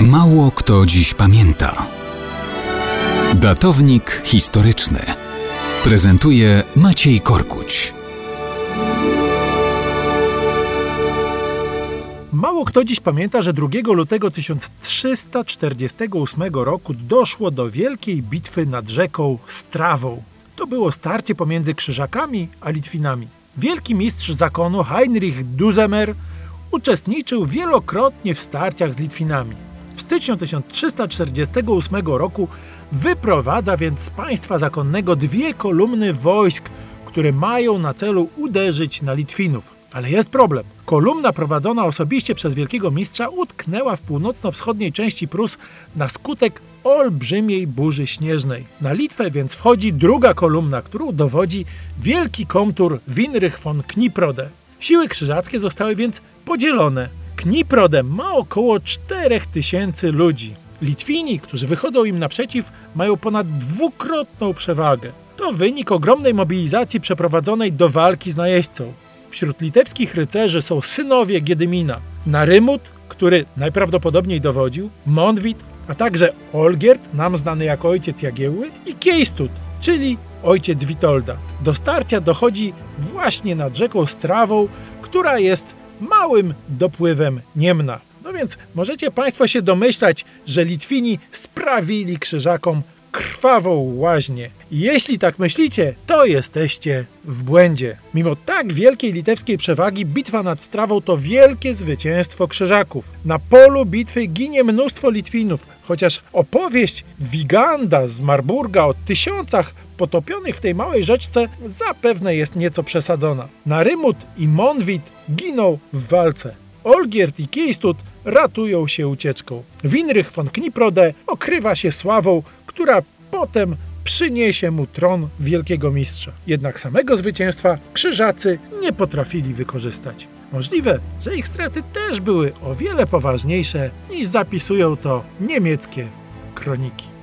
Mało kto dziś pamięta. Datownik historyczny prezentuje Maciej Korkuć. Mało kto dziś pamięta, że 2 lutego 1348 roku doszło do wielkiej bitwy nad rzeką Strawą. To było starcie pomiędzy Krzyżakami a Litwinami. Wielki mistrz zakonu Heinrich Duzemer uczestniczył wielokrotnie w starciach z Litwinami. Styczniu 1348 roku wyprowadza więc z państwa zakonnego dwie kolumny wojsk, które mają na celu uderzyć na Litwinów. Ale jest problem. Kolumna prowadzona osobiście przez wielkiego mistrza utknęła w północno-wschodniej części Prus na skutek olbrzymiej burzy śnieżnej. Na Litwę więc wchodzi druga kolumna, którą dowodzi wielki komtur Winrych von Kniprode. Siły krzyżackie zostały więc podzielone. Kniprode ma około 4000 ludzi. Litwini, którzy wychodzą im naprzeciw, mają ponad dwukrotną przewagę. To wynik ogromnej mobilizacji przeprowadzonej do walki z najeźdźcą. Wśród litewskich rycerzy są synowie Giedymina, Narymut, który najprawdopodobniej dowodził, Monwit, a także Olgierd, nam znany jako ojciec Jagiełły, i Kiejstut, czyli ojciec Witolda. Do starcia dochodzi właśnie nad rzeką Strawą, która jest małym dopływem Niemna. No więc możecie Państwo się domyślać, że Litwini sprawili krzyżakom krwawą łaźnię. Jeśli tak myślicie, to jesteście w błędzie. Mimo tak wielkiej litewskiej przewagi, bitwa nad Strawą to wielkie zwycięstwo krzyżaków. Na polu bitwy ginie mnóstwo Litwinów, chociaż opowieść Wiganda z Marburga o tysiącach potopionych w tej małej rzeczce zapewne jest nieco przesadzona. Narymut i Monwit giną w walce. Olgierd i Kiejstut ratują się ucieczką. Winrych von Kniprode okrywa się sławą, która potem przyniesie mu tron wielkiego mistrza. Jednak samego zwycięstwa krzyżacy nie potrafili wykorzystać. Możliwe, że ich straty też były o wiele poważniejsze niż zapisują to niemieckie kroniki.